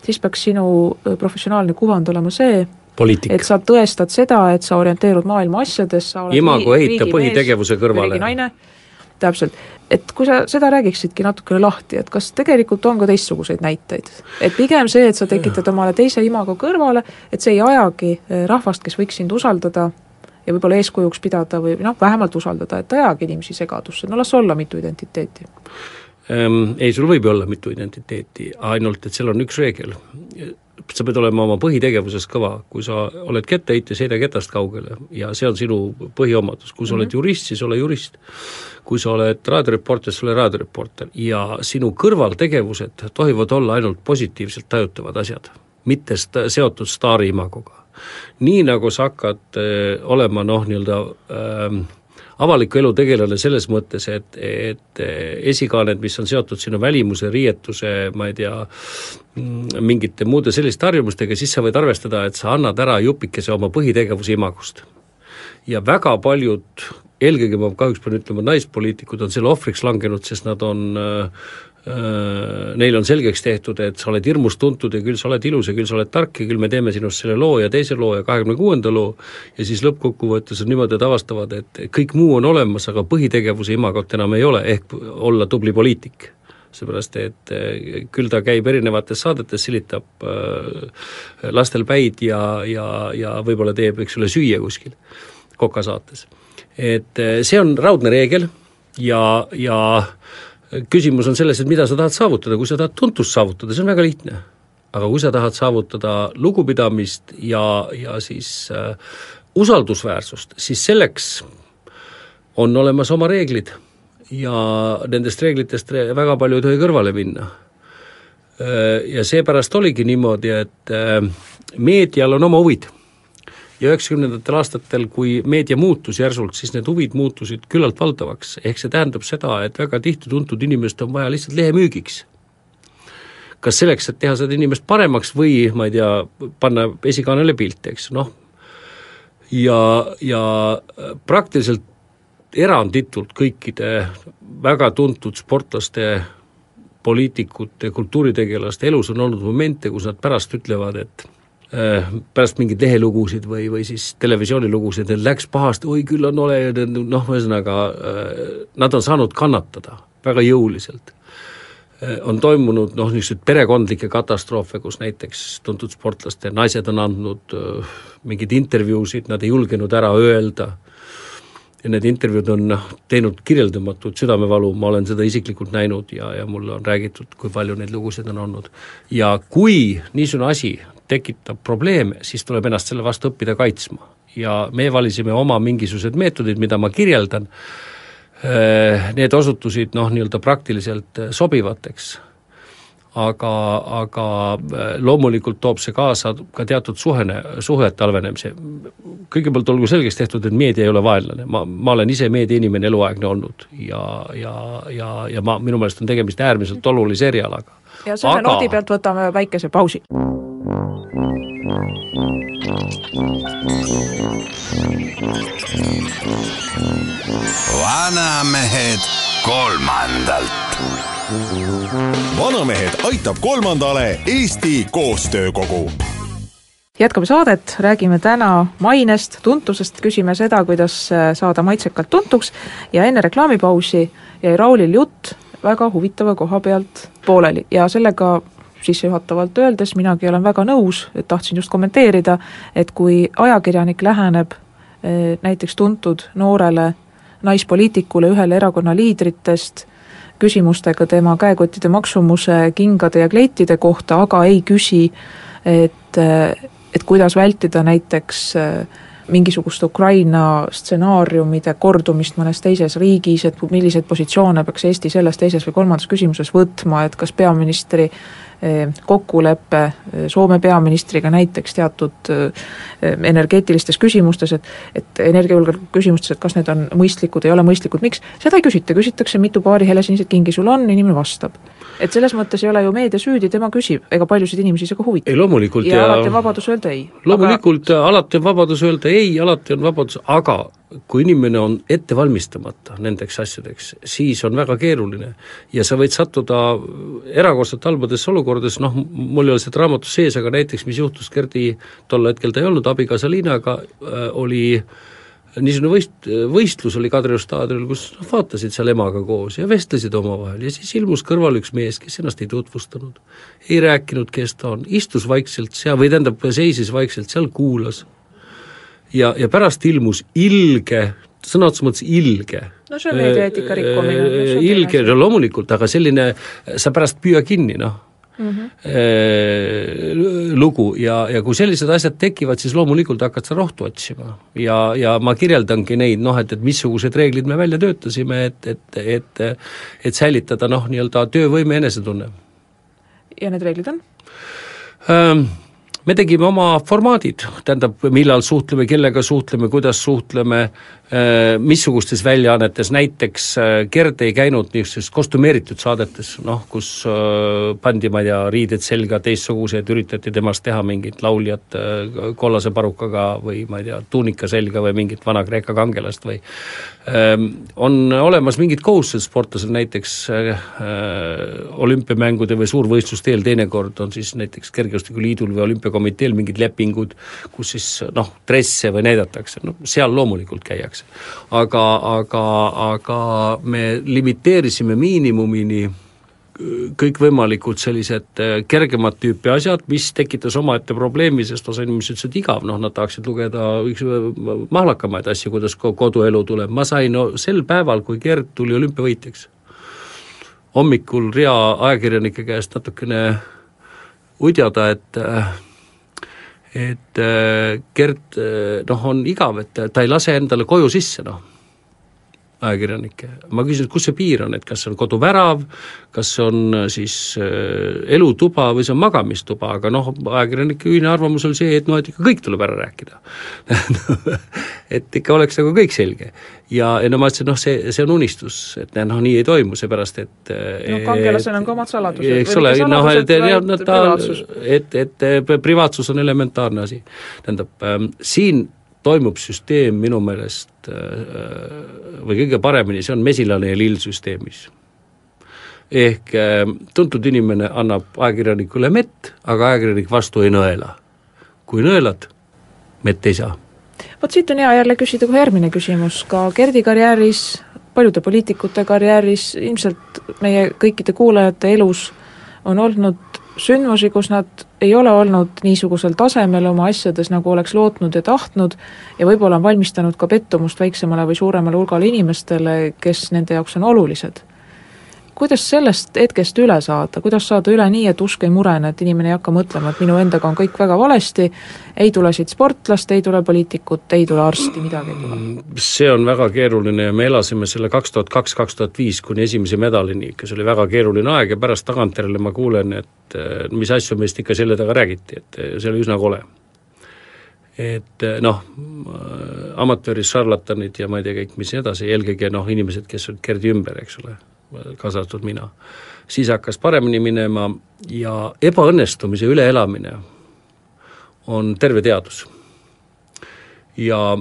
siis peaks sinu äh, professionaalne kuvand olema see, poliitik et sa tõestad seda, et sa orienteerud maailma asjades, sa oled Imago ehita põhitegevuse kõrvale. täpselt. et kui sa seda räägiksidki natukene lahti, et kas tegelikult on ka teistsuguseid näiteid? et pigem see, et sa tekitad omale teise imago kõrvale, et see ei ajagi eh, rahvast, kes võiks sind usaldada ja võib-olla eeskujuks pidada või noh, vähemalt usaldada, et ei ajagi inimesi segadusse, no las olla mitu identiteeti. Ehm, ei, sul võib ju olla mitu identiteeti, ainult et seal on üks reegel. sa pead olema oma põhitegevuses kõva, kui sa oled kettaheitja, sõida ketast kaugele ja see on sinu põhiomadus, kui sa mm -hmm. oled jurist, siis ole jurist. kui sa oled raadioreporter, siis ole raadioreporter ja sinu kõrvaltegevused tohivad olla ainult positiivselt tajutavad asjad, mitte sta-, seotud staari imagoga. nii nagu sa hakkad öö, olema noh, nii-öelda öö, avaliku elu tegelane selles mõttes, et, et esikaaned, mis on seotud sinu välimuse, riietuse, ma ei tea, mm, mingite muude selliste harjumustega, siis sa võid arvestada, et sa annad ära jupikese oma põhitegevuse imagust. ja väga paljud eelkõige ma kahjuks pean ütlema, naispoliitikud on selle ohvriks langenud, sest nad on äh, äh, neil on selgeks tehtud, et sa oled hirmus tuntud ja küll sa oled ilus ja küll sa oled tark ja küll me teeme sinust selle loo ja teise loo ja kahekümne kuuenda loo. Ja siis lõppkokkuvõttes on niimoodi, et avastavad, et kõik muu on olemas, aga põhitegevuse imagot enam ei ole, ehk olla tubli poliitik. Seepärast, et äh, küll ta käib erinevates saadetes, silitab lastel päid ja, ja, ja võib-olla teeb, eks ole, süüa kuskil Koka saates. Et see on raudne reegel ja, ja küsimus on selles, et mida sa tahad saavutada, kui sa tahad tuntust saavutada, see on väga lihtne. aga kui sa tahad saavutada lugupidamist ja, ja siis äh, usaldusväärsust, siis selleks on olemas oma reeglid ja nendest reeglitest väga palju ei tohi kõrvale minna. Eh, ja seepärast oligi niimoodi, et meedial on oma huvid ja üheksakümnendatel aastatel, kui meedia muutus järsult, siis need huvid muutusid küllalt valdavaks, ehk see tähendab seda, et väga tihti tuntud inimest on vaja lihtsalt lehemüügiks. kas selleks, et teha seda inimest paremaks või ma ei tea, panna esikaanele pilte, eks, noh, ja, ja praktiliselt eranditult kõikide väga tuntud sportlaste poliitikute, kultuuritegelaste elus on olnud momente, kus nad pärast ütlevad, et Äh, pärast mingeid lehelugusid või, või siis televisioonilugusid, et läks pahasti, oi küll on ole, noh, ühesõnaga äh, nad on saanud kannatada väga jõuliselt. Äh, on toimunud noh, niisuguseid perekondlikke katastroofe, kus näiteks tuntud sportlaste naised on andnud mingeid intervjuusid, nad ei julgenud ära öelda ja need intervjuud on noh, teinud kirjeldamatut südamevalu, ma olen seda isiklikult näinud ja, ja mulle on räägitud, kui palju neid lugusid on olnud. ja kui niisugune asi tekitab probleeme, siis tuleb ennast selle vastu õppida kaitsma. ja me valisime oma mingisugused meetodid, mida ma kirjeldan, äh, need osutusid noh, nii-öelda praktiliselt äh, sobivateks, aga, aga äh, loomulikult toob see kaasa ka teatud suhene, suhete halvenemise. kõigepealt olgu selgeks tehtud, et meedia ei ole vaenlane, ma, ma olen ise meediainimene eluaegne olnud ja, ja, ja, ja ma, minu meelest on tegemist äärmiselt olulise erialaga. ja selle aga... noodi pealt võtame väikese pausi vanamehed kolmandalt. vanamehed aitab kolmandale Eesti Koostöökogu. Jätkame saadet, räägime täna mainest, tuntusest, küsime seda, kuidas saada maitsekalt tuntuks. Ja enne reklaamipausi jäi Raulil jutt väga huvitava koha pealt pooleli. Ja sellega sissejuhatavalt öeldes minagi olen väga nõus, et tahtsin just kommenteerida, et kui ajakirjanik läheneb eh, näiteks tuntud noorele naispoliitikule, ühele erakonna liidritest, küsimustega tema käekottide maksumuse, kingade ja kleitide kohta, aga ei küsi, et, eh, et kuidas vältida näiteks äh, mingisugust Ukraina stsenaariumide kordumist mõnes teises riigis, et milliseid positsioone peaks Eesti selles, teises või kolmandas küsimuses võtma, et kas peaministri eh, kokkulepe eh, Soome peaministriga näiteks teatud eh, energeetilistes küsimustes, et et energiajulgeoleku küsimustes, et kas need on mõistlikud, ei ole mõistlikud, miks, seda ei küsita, küsitakse, mitu paari helesiniseid kingi sul on, inimene vastab et selles mõttes ei ole ju meedia süüdi, tema küsib, ega paljusid inimesi see ka huvitab. ei loomulikult ja, ja alati on vabadus öelda ei. loomulikult aga... alati on vabadus öelda ei, alati on vabadus, aga kui inimene on ette valmistamata nendeks asjadeks, siis on väga keeruline. ja sa võid sattuda erakordselt halbadesse olukordadesse, noh, mul ei ole seda raamatus sees, aga näiteks mis juhtus Gerdi, tol hetkel ta ei olnud abikaasa Liinaga äh,, oli niisugune võist-, võistlus oli Kadrioru staadionil, kus noh, vaatasid seal emaga koos ja vestlesid omavahel ja siis ilmus kõrval üks mees, kes ennast ei tutvustanud, ei rääkinud, kes ta on, istus vaikselt seal, või tähendab, seisis vaikselt seal, kuulas. Ja, ja pärast ilmus ilge, sõna otseses mõttes ilge no see on meediaeetika rikkumine no,. ilge, no loomulikult, aga selline, sa pärast püüa kinni, noh mm -hmm. lugu ja, ja kui sellised asjad tekivad, siis loomulikult hakkad sa rohtu otsima. ja, ja ma kirjeldangi neid noh, et, et missugused reeglid me välja töötasime, et, et, et et säilitada noh, nii-öelda töövõime, enesetunne. ja need reeglid on ähm,? Me tegime oma formaadid, tähendab, millal suhtleme, kellega suhtleme, kuidas suhtleme, äh, missugustes väljaannetes, näiteks äh, Gerd ei käinud niisugustes kostümeeritud saadetes, noh, kus äh, pandi, ma ei tea, riided selga teistsugused, üritati temast teha mingit lauljat kollase parukaga või ma ei tea, tuunika selga või mingit Vana-Kreeka kangelast või ähm, on olemas mingid kohustused sportlasel, näiteks olümpiamängude või suurvõistluste eel teinekord on siis näiteks Kergejõustikuliidul või olümpiakomiteel komiteel mingid lepingud, kus siis noh, dresse või näidatakse, no seal loomulikult käiakse. aga, aga, aga me limiteerisime miinimumini kõikvõimalikud sellised äh, kergemat tüüpi asjad, mis tekitas omaette probleemi, sest osa inimesi ütles, et igav, noh nad tahaksid lugeda üks mahlakamaid asju, kuidas koduelu tuleb, ma sain no, sel päeval, kui Gerd tuli olümpiavõitjaks, hommikul rea ajakirjanike käest natukene udjada, et äh, et äh, Gert äh, noh, on igav, et ta ei lase endale koju sisse, noh, ajakirjanikke. ma küsin, et kus see piir on, et kas see on koduvärav, kas see on äh, siis äh, elutuba või see on magamistuba, aga noh, ajakirjanike ühine arvamus oli see, et noh, et ikka kõik tuleb ära rääkida [laughs] et ikka oleks nagu kõik selge. ja, ja no ma ütlesin, noh, see, see on unistus, et noh, nii ei toimu, seepärast et no kangelasel on ka omad saladused. eks ole, noh, et ta, et, et privaatsus on elementaarne asi. tähendab ähm,, siin toimub süsteem minu meelest äh, või kõige paremini, see on mesilane ja lill süsteemis. ehk äh, tuntud inimene annab ajakirjanikule mett, aga ajakirjanik vastu ei nõela. kui nõelad, mett ei saa. vot siit on hea jälle küsida kohe järgmine küsimus, ka Gerdi karjääris, paljude poliitikute karjääris, ilmselt meie kõikide kuulajate elus on olnud sündmusi, kus nad ei ole olnud niisugusel tasemel oma asjades, nagu oleks lootnud ja tahtnud, ja võib-olla on valmistanud ka pettumust väiksemale või suuremale hulgale inimestele, kes nende jaoks on olulised kuidas sellest hetkest üle saada, kuidas saada üle nii, et usk ei murene, et inimene ei hakka mõtlema, et minu endaga on kõik väga valesti, ei tule siit sportlast, ei tule poliitikut, ei tule arsti, midagi ei tule? see on väga keeruline ja me elasime selle kaks tuhat kaks, kaks tuhat viis kuni esimese medalini ikka, see oli väga keeruline aeg ja pärast tagantjärele ma kuulen, et mis asju meist ikka selle taga räägiti, et see oli üsna kole. Et noh, amatöörid, šarlatanid ja ma ei tea kõik, mis edasi, eelkõige noh, inimesed, kes olid Gerdi ümber, eks ole kaasa arvatud mina. siis hakkas paremini minema ja ebaõnnestumise üleelamine on terve teadus. ja,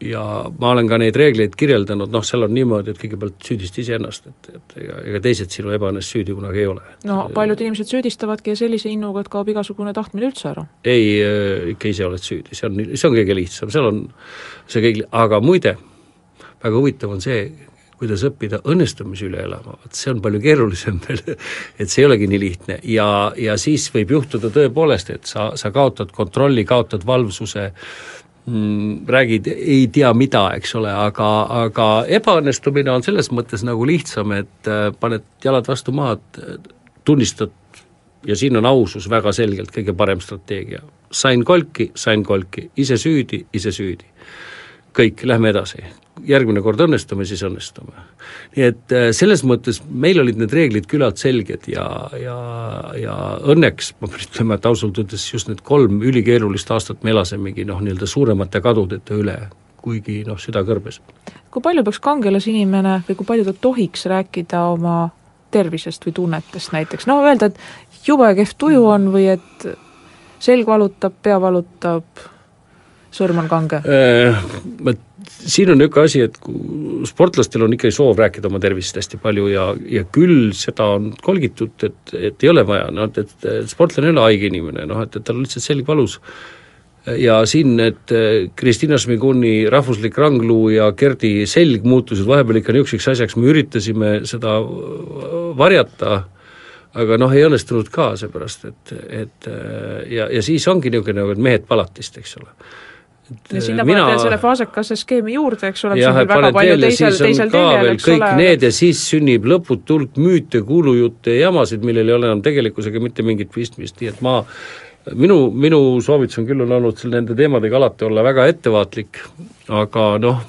ja ma olen ka neid reegleid kirjeldanud, noh, seal on niimoodi, et kõigepealt süüdista iseennast, et, et ega, ega teised sinu ebaõnnest süüdi kunagi ei ole. no paljud inimesed süüdistavadki ja sellise innuga, et kaob igasugune tahtmine üldse ära. ei, äh, ikka ise oled süüdi, see on, see on kõige lihtsam, seal on see kõik, aga muide, väga huvitav on see, kuidas õppida õnnestumisi üle elama, vot see on palju keerulisem veel, [laughs] et see ei olegi nii lihtne ja, ja siis võib juhtuda tõepoolest, et sa, sa kaotad kontrolli, kaotad valvsuse mm,, räägid ei tea mida, eks ole, aga, aga ebaõnnestumine on selles mõttes nagu lihtsam, et äh, paned jalad vastu maad, tunnistad ja siin on ausus väga selgelt kõige parem strateegia. sain kolki, sain kolki, ise süüdi, ise süüdi. kõik, lähme edasi, järgmine kord õnnestume, siis õnnestume. nii et äh, selles mõttes meil olid need reeglid küllalt selged ja, ja, ja õnneks ma pean ütlema, et ausalt öeldes just need kolm ülikeerulist aastat me elasimegi noh, nii-öelda suuremate kadudeta üle, kuigi noh, süda kõrbes. kui palju peaks kangelasinimene või kui palju ta tohiks rääkida oma tervisest või tunnetest näiteks, no öelda, et jube kehv tuju on või et selg valutab, pea valutab, sõrm on kange? Äh, siin on niisugune asi, et sportlastel on ikkagi soov rääkida oma tervisest hästi palju ja, ja küll seda on kolgitud, et, et ei ole vaja, noh et, et sportlane ei ole haige inimene, noh et, et tal on lihtsalt selg valus. ja siin need Kristina Šmiguni rahvuslik rangluu ja Gerdi selg muutusid vahepeal ikka niisuguseks asjaks, me üritasime seda varjata, aga noh, ei õnnestunud ka, seepärast et, et ja, ja siis ongi niisugune nagu, et mehed palatist, eks ole ja sinna mina... paned veel selle faasekase skeemi juurde, eks ole, mis on veel väga palju teisel, teisel teljel, eks kõik ole. need ja siis sünnib lõput hulk müüte, kuulujutte ja jamasid, millel ei ole enam tegelikkusega mitte mingit pistmist, nii et ma minu, minu soovitus on küll on olnud seal nende teemadega alati olla väga ettevaatlik, aga noh,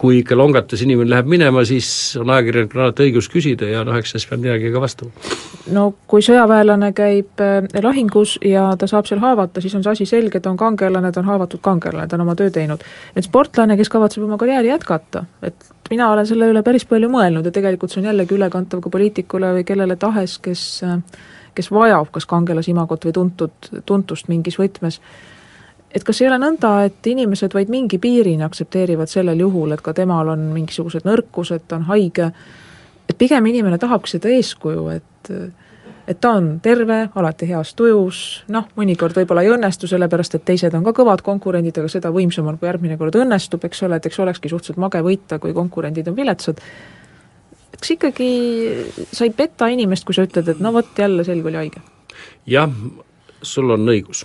kui ikka longates inimene läheb minema, siis on ajakirjanikul alati õigus küsida ja noh, eks siis peab midagi ka vastama. no kui sõjaväelane käib äh, lahingus ja ta saab seal haavata, siis on see asi selge, ta on kangelane, ta on haavatud kangelane, ta on oma töö teinud. nüüd sportlane, kes kavatseb oma karjääri jätkata, et mina olen selle üle päris palju mõelnud ja tegelikult see on jällegi ülekantav ka poliitikule või kellele tahes, kes äh, kes vajab kas kangelasimagot või tuntud, tuntust mingis võtmes, et kas ei ole nõnda, et inimesed vaid mingi piirini aktsepteerivad sellel juhul, et ka temal on mingisugused nõrkused, ta on haige, et pigem inimene tahabki seda eeskuju, et et ta on terve, alati heas tujus, noh, mõnikord võib-olla ei õnnestu, sellepärast et teised on ka kõvad konkurendid, aga seda võimsam on, kui järgmine kord õnnestub, eks ole, et eks olekski suhteliselt mage võita, kui konkurendid on viletsad kas ikkagi sa ei peta inimest, kui sa ütled, et no vot, jälle selg oli haige? jah, sul on õigus.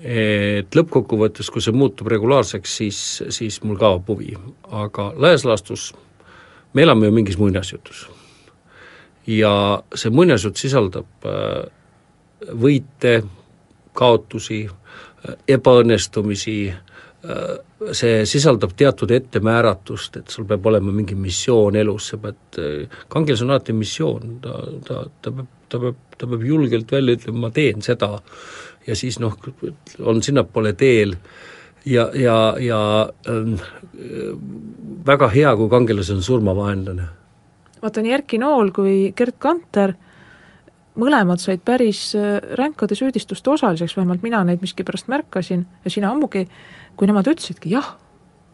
Et lõppkokkuvõttes, kui see muutub regulaarseks, siis, siis mul kaob huvi, aga laias laastus me elame ju mingis muinasjutus. ja see muinasjutt sisaldab äh, võite, kaotusi, äh, ebaõnnestumisi, see sisaldab teatud ettemääratust, et sul peab olema mingi missioon elus, sa pead, äh, kangelasel on alati missioon, ta, ta, ta peab, ta peab, ta peab julgelt välja ütlema, ma teen seda, ja siis noh, on sinnapoole teel ja, ja, ja äh, väga hea, kui kangelasel on surmavaenlane. vaata, nii Erki Nool kui Gerd Kanter mõlemad said päris äh, ränkade süüdistuste osaliseks, vähemalt mina neid miskipärast märkasin ja sina ammugi, kui nemad ütlesidki jah,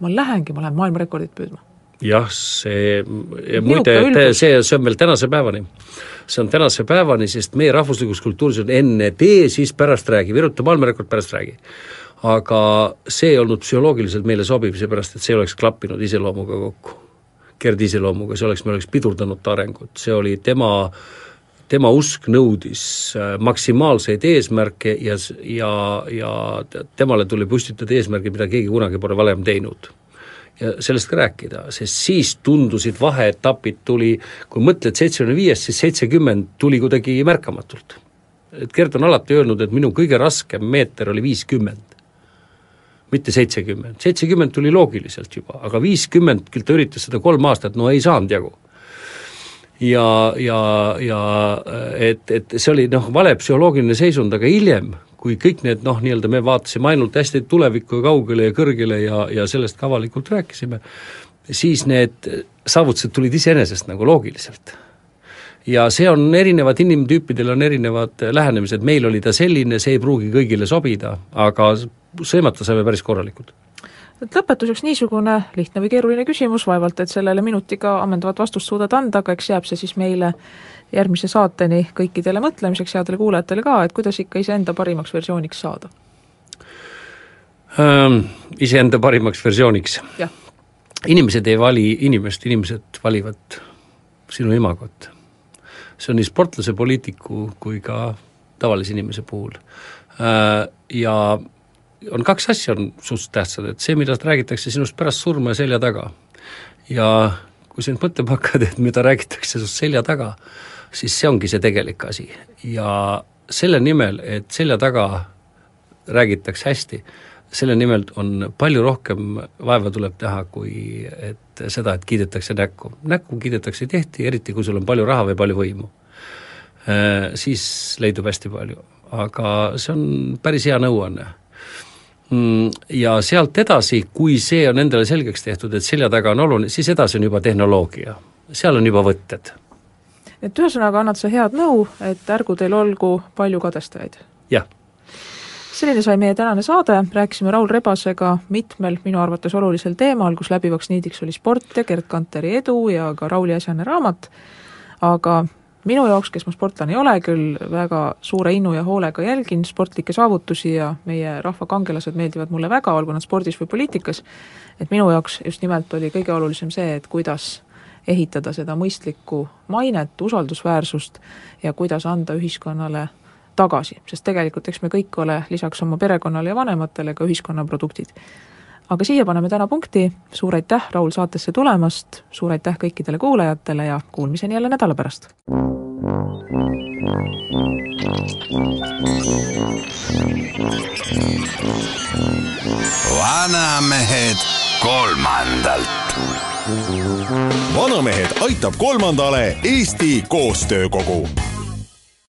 ma lähengi, ma lähen maailmarekordit püüdma. jah, see ja muide, see, see on veel tänase päevani. see on tänase päevani, sest meie rahvuslikus kultuuris on enne tee, siis pärast räägi, viruta maailmarekord, pärast räägi. aga see ei olnud psühholoogiliselt meile sobiv, seepärast et see oleks klappinud iseloomuga kokku. Gerdi iseloomuga, see oleks, me oleks pidurdanud ta arengut, see oli tema äh, tema usk nõudis äh, maksimaalseid eesmärke ja, ja, ja temale tuli püstitada eesmärgid, mida keegi kunagi pole varem teinud. ja sellest ka rääkida, sest siis tundusid vaheetapid tuli, kui mõtled seitsmekümne viiest, siis seitsekümmend tuli kuidagi märkamatult. et Gerd on alati öelnud, et minu kõige raskem meeter oli viiskümmend mitte seitsekümmend, seitsekümmend tuli loogiliselt juba, aga viiskümmend, küll ta üritas seda kolm aastat, no ei saanud jagu ja, ja, ja et, et see oli noh, vale psühholoogiline seisund, aga hiljem, kui kõik need noh, nii-öelda me vaatasime ainult hästi tulevikku kaugele ja kõrgele ja, ja sellest ka avalikult rääkisime, siis need saavutused tulid iseenesest nagu loogiliselt. ja see on erinevad inimtüüpidel on erinevad lähenemised, meil oli ta selline, see ei pruugi kõigile sobida, aga sõimata saime päris korralikult et lõpetuseks niisugune lihtne või keeruline küsimus, vaevalt et sellele minutiga ammendavat vastust suudad anda, aga eks jääb see siis meile järgmise saateni kõikidele mõtlemiseks, headele kuulajatele ka, et kuidas ikka iseenda parimaks versiooniks saada ähm,? Iseenda parimaks versiooniks? inimesed ei vali inimest, inimesed valivad sinu imagot. see on nii sportlase, poliitiku kui ka tavalise inimese puhul äh,. Ja on kaks asja on suhteliselt tähtsad, et see, mida räägitakse sinust pärast surma ja selja taga. ja kui sa nüüd mõtlema hakkad, et mida räägitakse sinust selja taga, siis see ongi see tegelik asi. ja selle nimel, et selja taga räägitakse hästi, selle nimel on palju rohkem vaeva tuleb teha, kui et seda, et kiidetakse näkku. näkku kiidetakse tihti, eriti kui sul on palju raha või palju võimu. Äh, siis leidub hästi palju, aga see on päris hea nõuanne ja sealt edasi, kui see on endale selgeks tehtud, et selja taga on oluline, siis edasi on juba tehnoloogia, seal on juba võtted. et ühesõnaga annad sa head nõu, et ärgu teil olgu palju kadestajaid? jah. selline sai meie tänane saade, rääkisime Raul Rebasega mitmel minu arvates olulisel teemal, kus läbivaks niidiks oli sport ja Gerd Kanteri edu ja ka Rauli äsjane raamat, aga minu jaoks, kes ma sportlane ei ole, küll väga suure innu ja hoolega jälgin sportlikke saavutusi ja meie rahva kangelased meeldivad mulle väga, olgu nad spordis või poliitikas, et minu jaoks just nimelt oli kõige olulisem see, et kuidas ehitada seda mõistlikku mainet, usaldusväärsust ja kuidas anda ühiskonnale tagasi, sest tegelikult eks me kõik ole lisaks oma perekonnale ja vanematele ka ühiskonna produktid aga siia paneme täna punkti, suur aitäh, Raul, saatesse tulemast, suur aitäh kõikidele kuulajatele ja kuulmiseni jälle nädala pärast! vanamehed kolmandalt. vanamehed aitab kolmandale Eesti Koostöökogu